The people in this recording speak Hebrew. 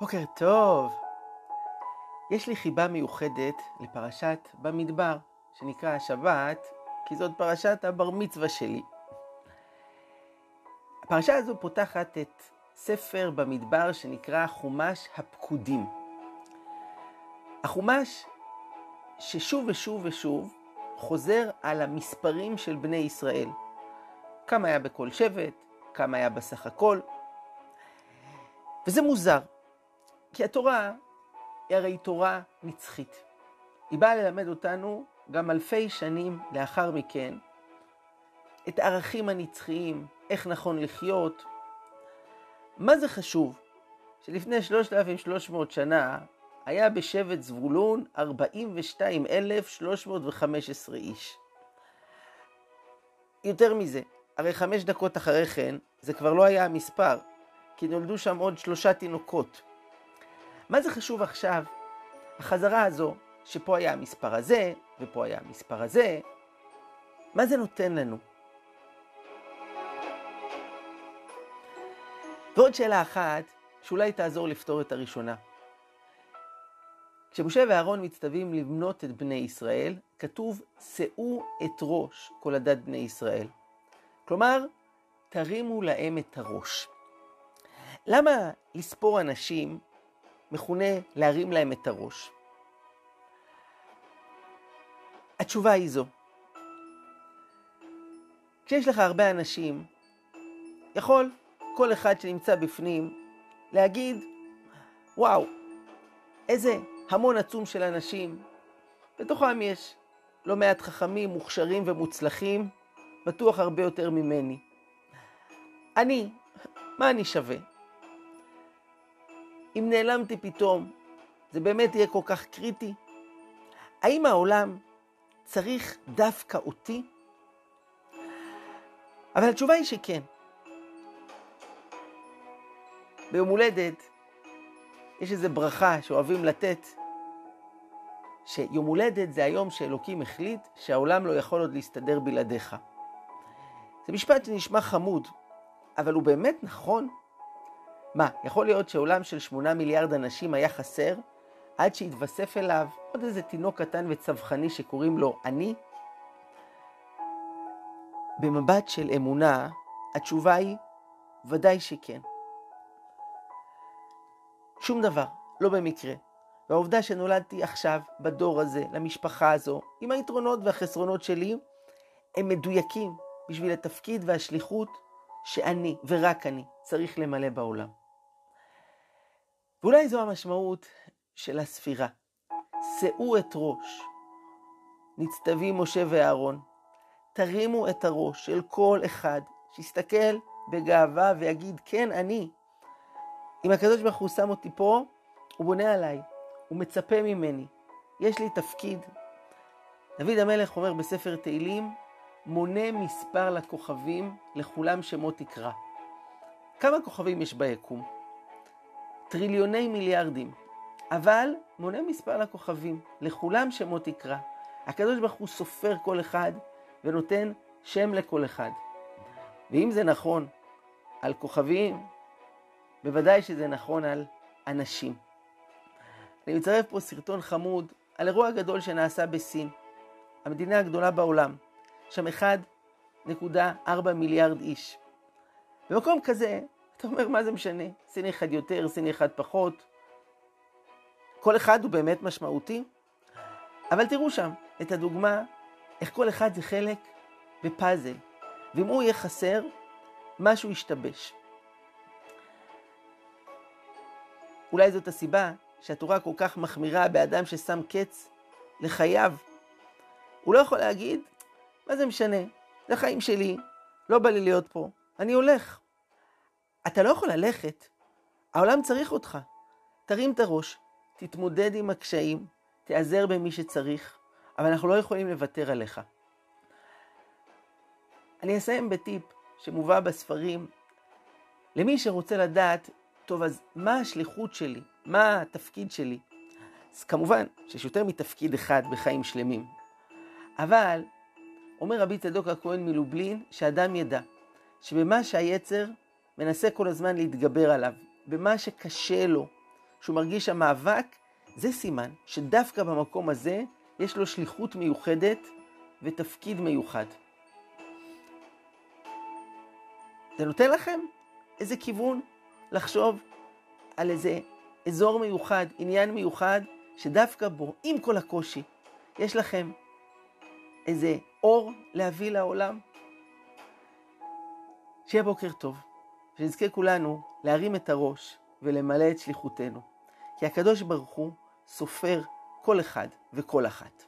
בוקר טוב. יש לי חיבה מיוחדת לפרשת במדבר, שנקרא השבת, כי זאת פרשת הבר מצווה שלי. הפרשה הזו פותחת את ספר במדבר שנקרא חומש הפקודים. החומש ששוב ושוב ושוב חוזר על המספרים של בני ישראל. כמה היה בכל שבט, כמה היה בסך הכל. וזה מוזר, כי התורה היא הרי תורה נצחית. היא באה ללמד אותנו גם אלפי שנים לאחר מכן את הערכים הנצחיים, איך נכון לחיות. מה זה חשוב? שלפני 3,300 שנה היה בשבט זבולון 42,315 איש. יותר מזה, הרי חמש דקות אחרי כן זה כבר לא היה המספר, כי נולדו שם עוד שלושה תינוקות. מה זה חשוב עכשיו? החזרה הזו, שפה היה המספר הזה, ופה היה המספר הזה, מה זה נותן לנו? ועוד שאלה אחת, שאולי תעזור לפתור את הראשונה. כשמשה ואהרון מצטווים לבנות את בני ישראל, כתוב, שאו את ראש כל עדת בני ישראל. כלומר, תרימו להם את הראש. למה לספור אנשים מכונה להרים להם את הראש? התשובה היא זו. כשיש לך הרבה אנשים, יכול כל אחד שנמצא בפנים להגיד, וואו, איזה המון עצום של אנשים. בתוכם יש לא מעט חכמים, מוכשרים ומוצלחים, בטוח הרבה יותר ממני. אני, מה אני שווה? אם נעלמתי פתאום, זה באמת יהיה כל כך קריטי? האם העולם צריך דווקא אותי? אבל התשובה היא שכן. ביום הולדת יש איזו ברכה שאוהבים לתת, שיום הולדת זה היום שאלוקים החליט שהעולם לא יכול עוד להסתדר בלעדיך. זה משפט שנשמע חמוד, אבל הוא באמת נכון? מה, יכול להיות שעולם של שמונה מיליארד אנשים היה חסר עד שהתווסף אליו עוד איזה תינוק קטן וצווחני שקוראים לו אני? במבט של אמונה, התשובה היא ודאי שכן. שום דבר, לא במקרה. והעובדה שנולדתי עכשיו, בדור הזה, למשפחה הזו, עם היתרונות והחסרונות שלי, הם מדויקים בשביל התפקיד והשליחות שאני, ורק אני, צריך למלא בעולם. ואולי זו המשמעות של הספירה. שאו את ראש, נצטווים משה ואהרון, תרימו את הראש של כל אחד שיסתכל בגאווה ויגיד, כן, אני. אם הקדוש ברוך הוא שם אותי פה, הוא בונה עליי, הוא מצפה ממני, יש לי תפקיד. דוד המלך אומר בספר תהילים, מונה מספר לכוכבים, לכולם שמות תקרא. כמה כוכבים יש ביקום? טריליוני מיליארדים. אבל מונה מספר לכוכבים, לכולם שמות תקרא. הקדוש ברוך הוא סופר כל אחד ונותן שם לכל אחד. ואם זה נכון על כוכבים, בוודאי שזה נכון על אנשים. אני מצרף פה סרטון חמוד על אירוע גדול שנעשה בסין, המדינה הגדולה בעולם, שם 1.4 מיליארד איש. במקום כזה, אתה אומר, מה זה משנה? סיני אחד יותר, סיני אחד פחות. כל אחד הוא באמת משמעותי, אבל תראו שם את הדוגמה, איך כל אחד זה חלק בפאזל, ואם הוא יהיה חסר, משהו ישתבש. אולי זאת הסיבה שהתורה כל כך מחמירה באדם ששם קץ לחייו. הוא לא יכול להגיד, מה זה משנה? זה החיים שלי, לא בא לי להיות פה, אני הולך. אתה לא יכול ללכת, העולם צריך אותך. תרים את הראש, תתמודד עם הקשיים, תיעזר במי שצריך, אבל אנחנו לא יכולים לוותר עליך. אני אסיים בטיפ שמובא בספרים למי שרוצה לדעת, טוב, אז מה השליחות שלי? מה התפקיד שלי? אז כמובן שיש יותר מתפקיד אחד בחיים שלמים. אבל אומר רבי צדוק הכהן מלובלין, שאדם ידע שבמה שהיצר מנסה כל הזמן להתגבר עליו, במה שקשה לו, שהוא מרגיש המאבק, זה סימן שדווקא במקום הזה יש לו שליחות מיוחדת ותפקיד מיוחד. זה נותן לכם איזה כיוון לחשוב על איזה אזור מיוחד, עניין מיוחד, שדווקא בו, עם כל הקושי, יש לכם איזה אור להביא לעולם? שיהיה בוקר טוב, ונזכה כולנו להרים את הראש ולמלא את שליחותנו, כי הקדוש ברוך הוא סופר כל אחד וכל אחת.